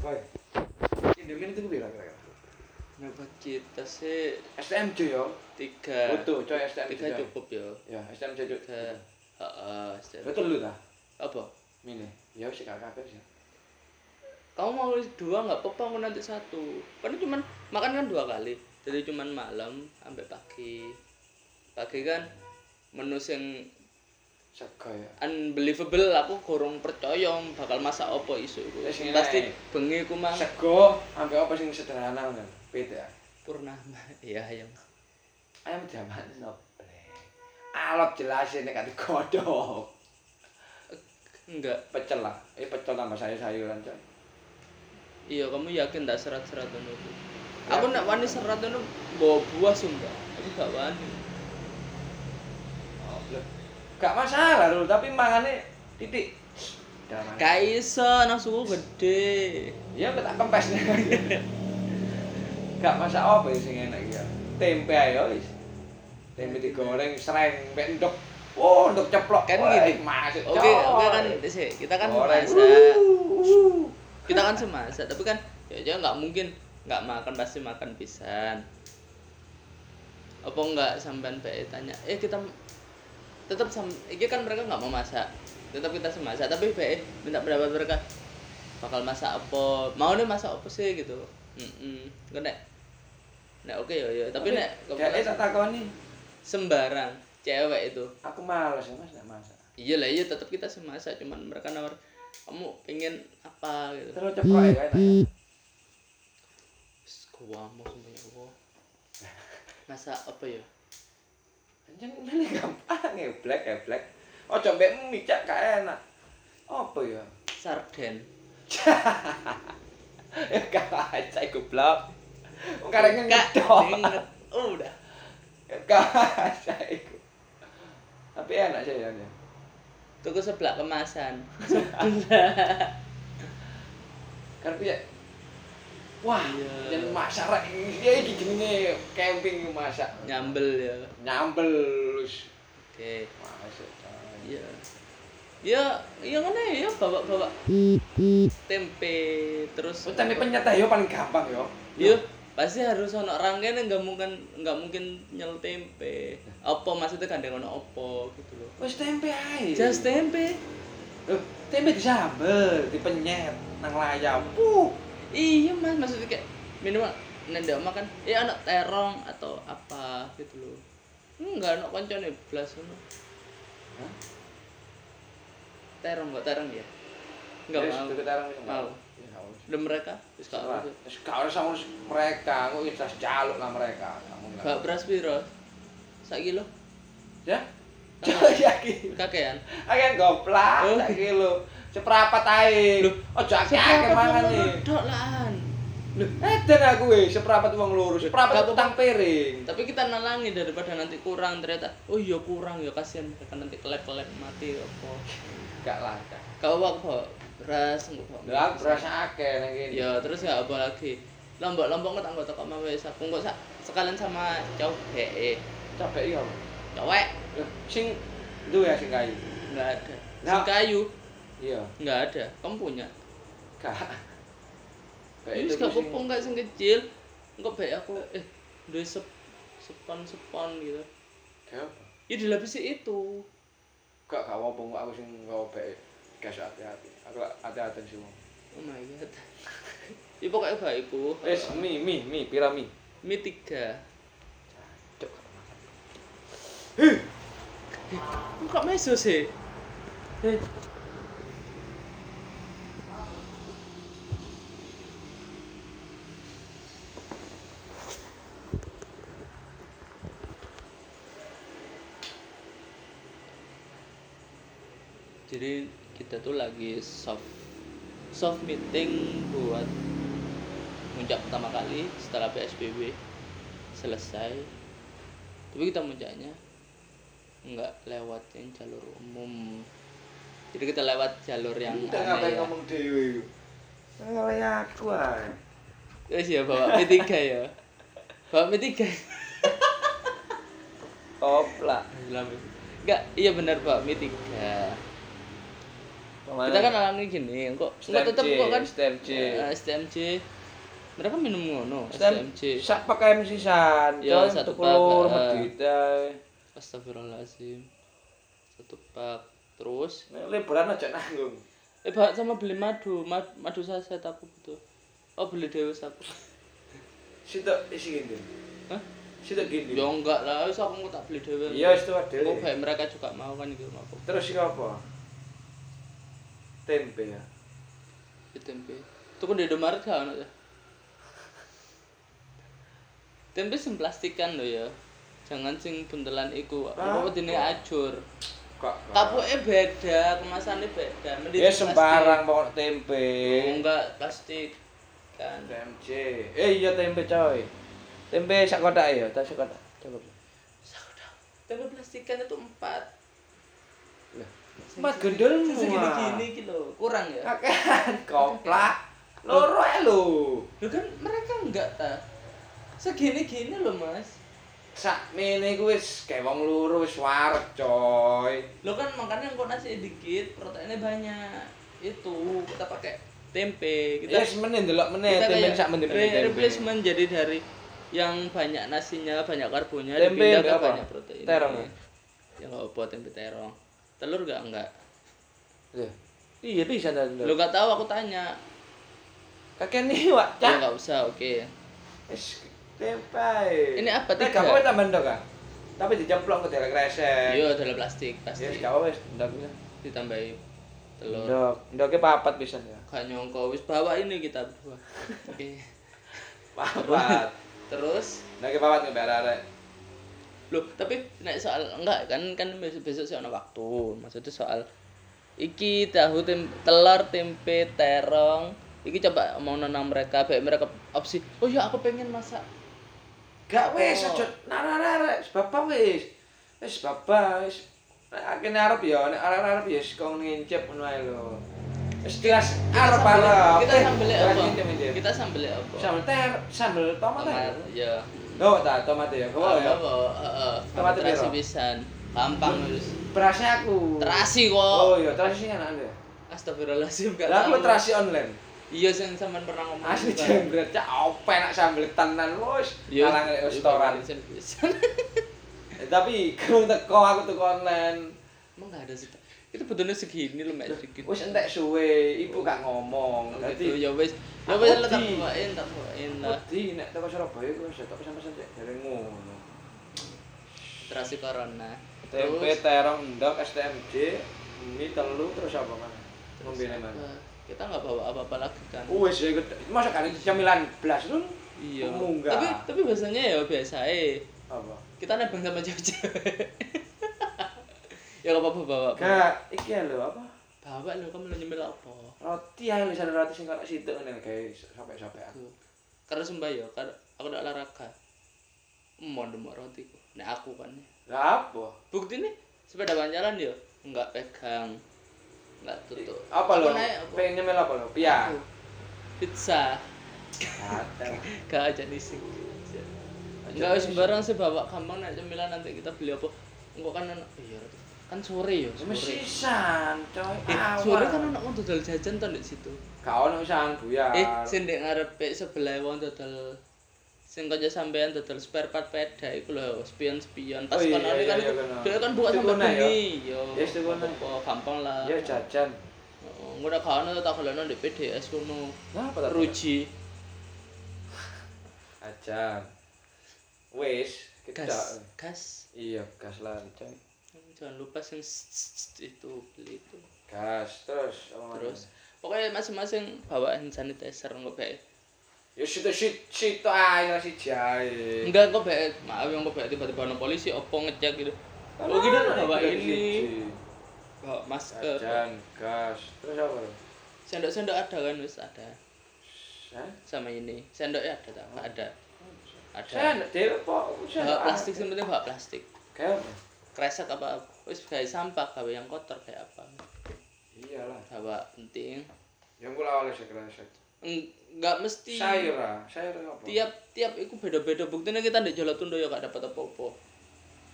Boy. Indomie itu berapa kira-kira? Kenapa kita sih STMJ yo. tiga Foto, coy STMJ. tiga cukup ya Ya, STMJ cuk. tiga Heeh, STM. Betul lu ta? apa Mini. Ya gak kabeh sih. kamu mau dua nggak apa-apa aku nanti satu kan cuman makan kan dua kali jadi cuman malam sampai pagi pagi kan menu sing Sego ya. unbelievable aku gorong percaya bakal masak apa isu iku ngene pasti bengi ku mang Sego ambek apa sing sederhana kan? Beda. purnama iya ayam Ayam jaman noble. Alot jelasin nek kate kodok. enggak Pecel lah. Eh pecel tambah sayur-sayuran coy. iya kamu yakin tak serat-serat itu Ya. aku nak wani serat itu bawa buah sumpah aku gak wani. Gak masalah lho, tapi mangane titik. Gak iso nafsuku gede Ya tak kempes Gak masak apa ya sing enak ya. Tempe ayo wis. Tempe digoreng sereng mek endok. Oh, endok ceplok. Kan gini. Masuk. oke oke kan sih kita kan masak kita kan semasak tapi kan ya jangan nggak mungkin nggak makan pasti makan pisan apa enggak sampean bae tanya eh kita tetap sam ini kan mereka nggak mau masak. Tetap kita semasak tapi bae minta pendapat mereka bakal masak apa? Mau nih masak apa sih? Gitu. Mm kan nek nek oke ya ya. Tapi nek ya eh tak takoni. sembarang cewek itu. Aku males ya Mas nek masak. iya lah iya tetap kita semasak cuman mereka nawar kamu pengen apa? Gitu. Terus ceplok ya ya. gua mau semuanya gua. Masa apa ya Anjing ini gampang ya black ya black. Ojo mbek mie cak gak enak. Apa ya? sarden Ya gak aja goblok. Wong ngedok. inget oh, udah Gak aja iku. Tapi enak sih ya. ya. tuku sebelah kemasan Karena ya Wah, Iya. masak rek ya iki jenenge camping masak. nyambel ya Nyambel oke Masuk. iya ya iya kan ya bawa bawa tempe terus Oh, tempe penyet yo paling gampang yo. Iya, pasti harus ono rangkaian nggak mungkin nggak mungkin nyel tempe. Apa maksudnya gandeng ono opo gitu loh. Wis tempe ae. Just tempe. Loh, tempe disambel, dipenyet nang layar. Puh. Iya mas, maksudnya kayak minimal nendok makan, eh anak terong atau apa gitu loh. Enggak, anak koncone blas ono. Hah? Terong kok terong ya? Enggak Wis, mau. deket arang wis Mau. Ya, wis. Udah mereka, gak Wis gak usah sama mereka, kok wis tas jaluk lah mereka. Enggak. Gak beras piro? Sak kilo? Ya? Yakin. Kakean. Akan goblok, Oh. sak kilo. Seprapat ae. Loh, ojo akeh-akeh mangan nih. Dok lahan. Lho, edan aku wis seprapat wong loro, seprapat Gak utang piring. tapi kita nalangi daripada nanti kurang ternyata oh iya kurang ya kasihan mereka nanti kelek-kelek mati apa Gak laka. kau apa beras Lha aku berasa akeh nang kene. ya terus ya apa lagi lombok-lombok nggak anggota kok mau wes aku nggak sa- sekalian sama cowok eh Capek iya. apa? cowok sing duwe ya sing kayu. nggak ada sing kayu Iya. nggak ada kamu punya. Kayak ini gak sing- apa nggak sing kecil nggak baik aku eh dua sep sepon sepon gitu Kayak apa? ya dilapisi itu Gak gak apa kok aku sing nggawa bae. Gas hati-hati. Aku hati-hati sih. oh my god ya pokoknya baikku Wis mie mie mie pira mie? tiga gak makan. kok meso sih Eh, jadi kita tuh lagi soft soft meeting buat muncak pertama kali setelah PSBB selesai tapi kita muncaknya nggak lewat yang jalur umum jadi kita lewat jalur yang Udah aneh ya. ngomong dhewe. Ngalah aku. Terus ya bawa P3 ya bawa P3 Opla. enggak iya benar bawa P3 kita kan alami gini kok tetep STMJ, kok kan? STMJ. Eh, STMJ mereka minum ngono? STM STMJ sak pakai sisan Ya, coy satu tuku lur pak, eh. medit ae Astagfirullahaladzim. Satu pak terus? Nek liburan aja nanggung. Eh Pak, sama beli madu. Madu, madu saset aku butuh oh beli dewe aku. Sitok isi gini. Hah? sitok gini. Ya enggak lah. Wis aku tak beli dewe iya itu ada oh baik mereka juga mau kan gitu terus iki apa tempe ya. Tempe. Itu kan di Indomaret ono ya tempe sing plastikan lho ya. Jangan sing buntelan iku. Apa dene ajur? Kok? Kapuke beda kemasannya beda. Mending ya sembarang pokok tempe. Oh, enggak plastik. Kan. TMJ eh iya tempe coy. Tempe sak kotak ya tak sak kotak. Coba. Saudah. tempe plastikan itu empat Empat gendel segini semua. gini gitu kurang ya Kakean koplak. Loro ae lho. Loh kan mereka enggak ta segini gini loh mas Sak mene ku wis kayak wong loro wis wareg coy. lo kan makanya kok nasi dikit proteinnya banyak itu kita pakai tempe kita wis meneh ndelok meneh tempe sak meneh replacement jadi dari yang banyak nasinya banyak karbonya Tempe dipindah ke apa? banyak protein Terong ya? ya apa tempe terong telur gak enggak Iya. Iya bisa lo ndelok. gak tahu aku tanya Kakean nih wak ya nggak usah oke Wis tempe. Ini apa, tiga? gak apa tambah ndok kan. Tapi dicemplung ke dalam kresek. iya dalam plastik Ya pasti wis gak apa wis ndok ya. ditambahi telur Ndok, ndoknya papat bisa ya. gak nyongko wis bawa ini kita berdua oke Papat. terus Ndoknya papat ngebar arek. Loh, tapi nek soal enggak kan kan besok besok sih ono waktu. Maksudnya soal iki tahu tem, telur tempe terong iki coba mau nenang mereka baik mereka opsi oh ya aku pengen masak Gak Oh. aja nara-nara wis bapak wis. Wis bapak. Nek akene arep ya, nek arep-arep ya wis kong ngincip ngono ae lho. Arep arep. kita sambel Jelas apa kita sambel apa Sambel ter, sambel tomat tomat ya. Ya Oh, tak tomat ya. Kau ya. apa Tomat terasi piro? pisan gampang wis Berasnya aku. terasi kok Oh iya, terasi sih enak deh. astagfirullahaladzim gak Lah aku terasi online. iya sing sampean pernah ngomong Asli jembret cak ope nak sambel tenan wis. Iya, Kalang iya, restoran. Eh, Tapi kamu teko aku teko online. Emang gak ada sih. Itu betulnya segini loh, Mek sedikit. Wis entek suwe, ibu gak ngomong. Dadi ya wis. Ya Aku wis lah tak bawain, tak bawain lah. Wedi nek teko Surabaya ku wis tok pesan-pesan cek dari ngono. Terasi corona. Tempe terong ndok STMJ, mie telu terus apa mana? apa? mana? Kita nggak bawa apa-apa lagi kan. Wis ya. Masa kan cemilan blas lu Iya. Tapi tapi biasanya ya biasa eh. apa? Kita nebeng sama cewek-cewek. ya gak apa-apa bawa. Gak, iki lho apa? Bawa lo kamu nyemil apa? Roti ae wis ada roti sing kok situ ngene kayak sampai-sampai aku. Karena sumpah ya, karena aku udah olahraga. Mau demok roti kok. Nek aku kan. Lah apa? Bukti nih sepeda jalan ya nggak pegang nggak tutup Apa lo? aku- Pengen nyemil apa lo? Pia. Pizza Ada. gak aja nih sih nggak wis sembarang sih bawa gampang nek cemilan nanti kita beli apa enggak kan anak iya kan sore ya sore Mesisan, coy. eh, Awal. sore kan anak mau dodol jajan tuh di situ Gak ono pisan buyar. eh sing ndek ngarepe sebelah wong dodol sing kaya sampean dodol spare part peda iku lho spion-spion pas Oh, iya, kono kan iya, dia kan buka ya? bengi yo kono. apa gampang lah Ya jajan. Oh, ngono kan ono tak golekno di PDS kono apa tak? ruji Jajan. Wis, kita. gas gas Iya, gas lah, coy. Jangan lupa sing itu beli itu. Gas terus mana? terus pokoknya masing-masing bawa hand sanitizer nggak baik Ya situ situ situ aja si jahe. enggak kok baik maaf yang kok baik tiba-tiba ada polisi opo ngecek gitu. Oh gitu bawa ini. Bawa masker. Jajan, gas. Terus apa sendok-sendok ada kan wis ada. Hah? sama ini. Sendoknya ada tak? Ada. Ada. Dewe po, saya bawa plastik penting bawa plastik. Kayak? Kresek apa wis kayak sampah kayak yang kotor kayak apa Iyalah. bawa penting Yang kula oleh sekresek. enggak mesti Sayur ah, sayur apa? tiap tiap itu beda-beda buktinya kita di Jalan Tunda ya gak dapat apa-apa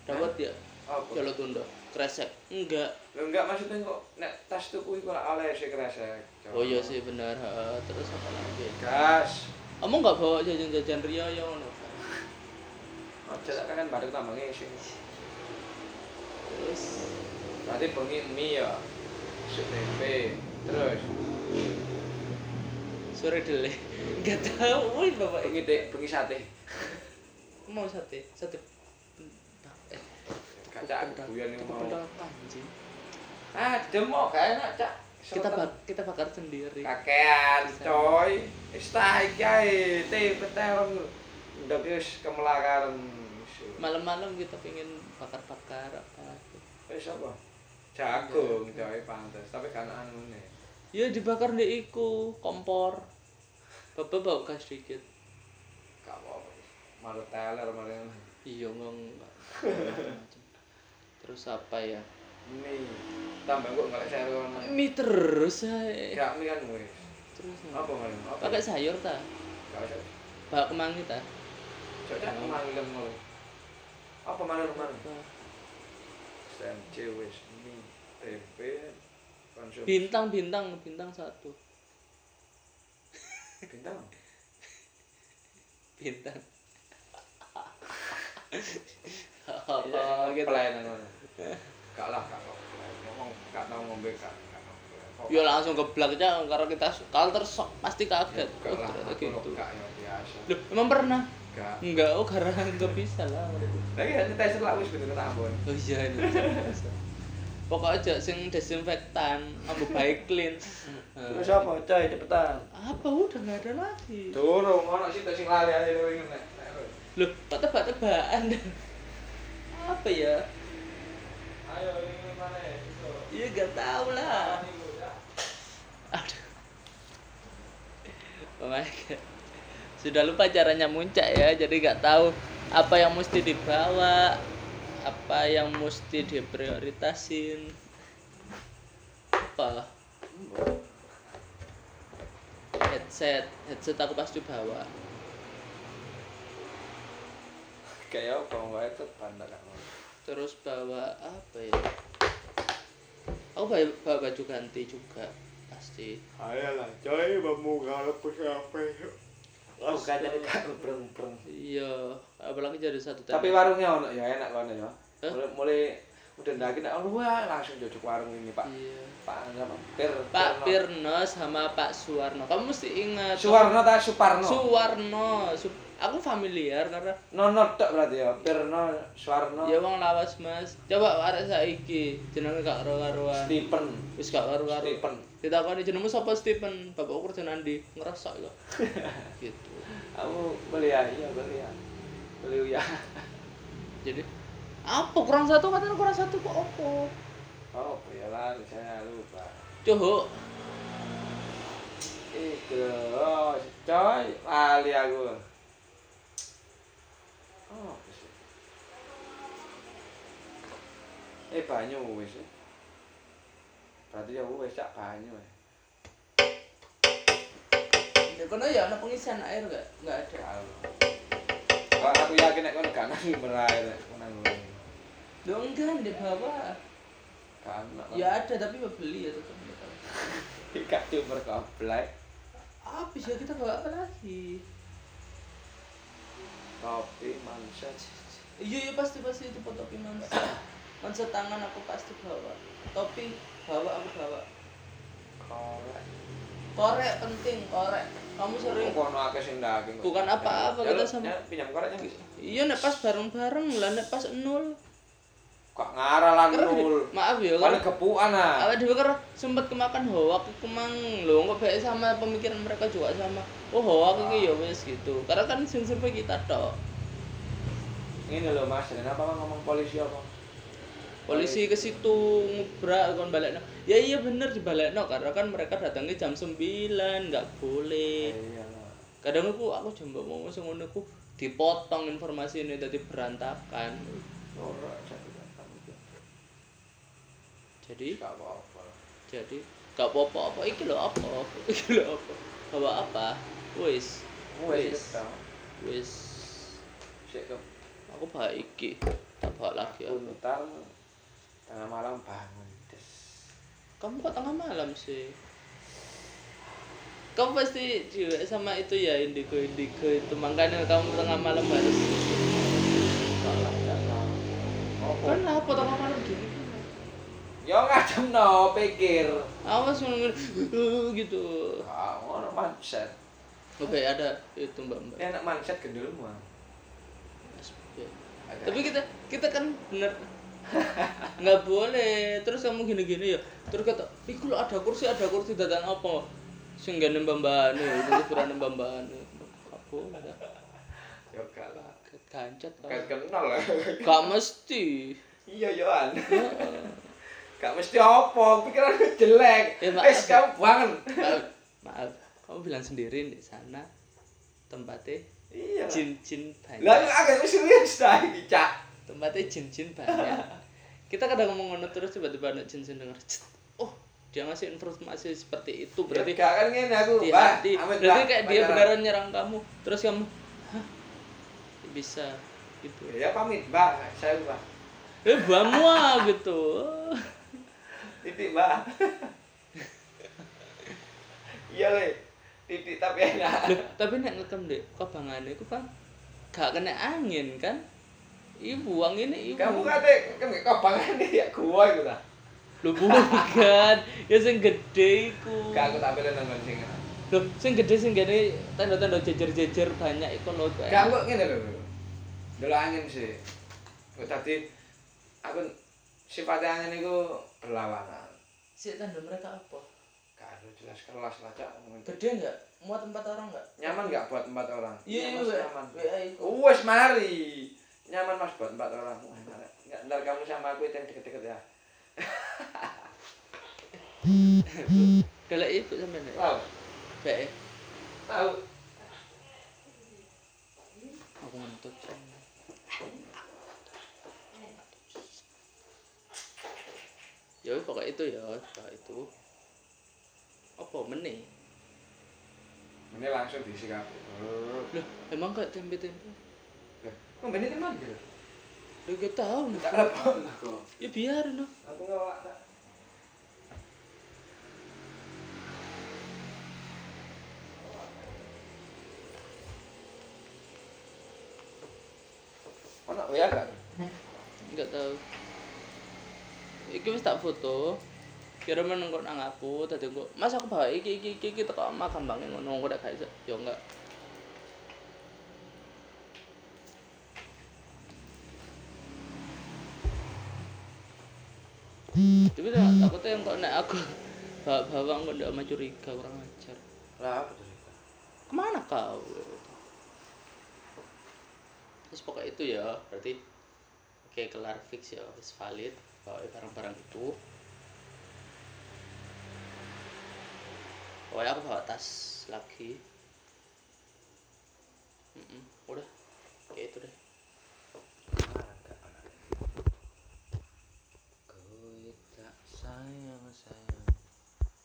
dapat ya Apa? Jalan Tunda kresek enggak Lho enggak maksudnya kok nek tas tuku iku lak oleh sing kresek. oh iya sih bener heeh. terus apa lagi Gas. kamu nggak bawa jajan-jajan Rio ya ngono Aja tak kan baru tambah ngisi. Terus Berarti bengi mie ya. Sup tempe. Terus? Sore dele nggak tahu wih bapak. Bengi dek bengi sate. mau sate? Sate eh Kacak guyon iki mau. anjing? Ah, demo gak enak, Cak. kita bak kita bakar sendiri. Kakean coy. Wis ta iki ae te peterong ndek wis kemelakaran malam-malam kita pengen bakar-bakar apa wis apa jagung. coy pantes. Tapi kan anu ne ya dibakar di iku kompor. Bapak bau gas sedikit gak apa-apa. Malu teler malu iya ngong terus apa ya? Mie. Tambah kok ngelek sayur ono mie terus ae. gak mie kan wis terus apa malu apa? Pakai sayur ta? Gak usah. Bak kemangi ta? Cocok manggilem ngono apa malu malu SMC wis mie tempe konsum bintang bintang bintang satu bintang bintang Oh, gitu pelayanan ngono. Gak lah, gak kok. Ngomong gak tau ngombe gak. tau. Ya langsung geblak aja karena kita kalau terus pasti kaget Gak oh, lah, ternyata aku gitu gak ya biasa. Loh, emang pernah Gak. enggak oh karena enggak bisa lah Lagi hanya tes lah wis bener Ambon. oh iya ini bisa. pokoknya aja sing desinfektan ambu baik clean Terus apa, coy, cepetan. apa udah nggak ada lagi Durung ono sih sing lali ae ning nek. loh kok tebak-tebakan apa ya Ayo ini mana? iya gak tahu lah aduh oh my god sudah lupa caranya muncak ya jadi nggak tahu apa yang mesti dibawa apa yang mesti diprioritasin. Apa headset headset aku pasti bawa Kayak apa wae itu pandang kan. terus bawa apa ya? Aku bawa, bawa baju ganti juga pasti. Ayo lah, coy, bamu kalau apa Oh, jadi gak breng-breng. iya apalagi jadi satu Tapi tema. warungnya ono ya enak kono ya. Mulai mulai udah nek ono wah langsung jojok warung ini, Pak. iya Pak apa? Pir. Pak Pirno. Pirno sama Pak Suwarno kamu mesti ingat Suwarno ta Suparno? Suwarno Su- aku familiar karena Nono tok berarti ya. Pirno, Suwarno, ya wong lawas mas coba arek saiki jenenge gak karo-karuan Stephen. wis gak karo-karo Stephen. ditakoni jenengmu sapa Stephen bapakku kerja nandi ngerasa kok gitu Aku beli ya, iya beli ya. Beli ya. jadi apa kurang satu katanya kurang satu kok apa Oh, ya lah, saya lupa. coba Iku, coy, lali aku. Oh, apa sih? Eh, banyu wis. Berarti ya wis cak banyu. ya kono ya ada pengisian air gak nggak ada Tahu. Kalau aku yakin nek kono gak nang berair nang. Loh enggak di bawah Kan. ya ada tapi mau beli ya tetap Gak cuma koplek. apa sih kita bawa apa lagi Kopi manset. iya iya pasti pasti itu topi mansa mansa tangan aku pasti bawa topi bawa aku bawa Korek. korek penting korek kamu sering Kono akeh sing daging. Bukan apa-apa, Ya, kita lu- sama- ya, pinjam koreknya. iya nek pas bareng bareng lah nek pas nol Kok ngarah lan Karena nul. maaf ya karena kepuan ah. awal dewe karena sempat kemakan hoak kemang lo nggak baik sama pemikiran mereka juga sama oh hoak ini ya wes gitu karena kan sing sampai kita tok Ini loh Mas, kenapa ngomong polisi apa? Polisi ke situ ngubrak kon balik ya iya bener di balik karena kan mereka datangnya jam 9 nggak boleh. Iya lah. kadang aku aku coba mau ngomong ngono aku dipotong informasi ini tadi berantakan. Jadi jadi? Gak apa-apa. jadi? Gak apa-apa apa iki lho apa? Iki lho apa? Bawa apa? Wis. Wes wis. wis. Aku bawa iki tak bawa lagi apa puntal tengah malam bangun des. Kamu kok tengah malam sih? Kamu pasti juga sama itu ya indigo indigo itu. Makanya kamu tengah malam harus salah oh kan? Tengah malam gini ya ngadem no pikir. Awas ngomong gitu. Ah ngono mindset. Oke ada itu mbak mbak. Enak mindset gendul mah tapi kita kita kan bener nggak boleh. Terus kamu gini-gini ya. Terus kata iku ada kursi ada kursi datang apa sing gak nembang mbane terus berani nembang mbane apa ada ya kalah kancet kan kenal. Lah gak mesti. Iya yoan gak mesti apa pikiran jelek. Ya, maaf. kamu bangun. Maaf, maaf. Kamu bilang sendiri di sana tempatnya iya. jin-jin banyak. Lah agak serius dah cak tempatnya jin-jin banyak. Kita kadang ngomong ngono terus tiba-tiba ada jin-jin denger "Cet, oh dia ngasih informasi seperti itu berarti ya, kan ngene aku. di Mbak. hati. berarti Mbak. kayak dia beneran nyerang kamu terus kamu hah? Bisa gitu? Ya pamit mbak. Saya mbak eh bamua gitu. Titik mbak. Iya le. Titik tapi enak. Loh, tapi nek ngekem deh kobangannya itu kan gak kena angin kan ibu buang ini ibu. Kamu kate kan gak kabangan nih ya gua itu ta. Lu bukan. Ya sing gede iku. Gak aku tampilin nang sing Loh, sing gede sing gede tanda-tanda jejer-jejer banyak iku lho gak kok ngene lho. Dulu angin sih. Kok tadi aku sifatnya angin itu berlawanan. Si tanda mereka apa? Gak ada jelas kelas lah cak. Gede enggak muat tempat orang enggak nyaman gak buat empat orang? Iya Mas, iya nyaman. Iya iku wes mari nyaman mas buat empat orang nggak ntar kamu sama aku itu yang deket-deket ya. Delek ibu sampean ya tahu. Bae tahu. Aku ngentut ya pokoknya itu ya pokoknya itu. Apa meneh? Ini langsung diisi oh loh emang kayak tempe-tempe kok bener kan manggil Loh, gak tahu tak apa ya biarin noh aku nggak wak Ono ya gak? nggak tahu iki wis tak foto. Kira meneng kok nang aku tadi kok mas aku bawa iki iki iki, iki teko makam bange ngono. Kok gak iso. Yo enggak tapi tak takutnya yang kok nek aku bawa kok ndak maju curiga kurang ajar. Lah apa tuh? ke mana kau? Terus pokoknya itu ya berarti oke kelar fix ya wis valid bawa barang-barang itu. Pokoknya aku bawa tas lagi. Mm-mm, udah. Kayak itu deh I am a saint.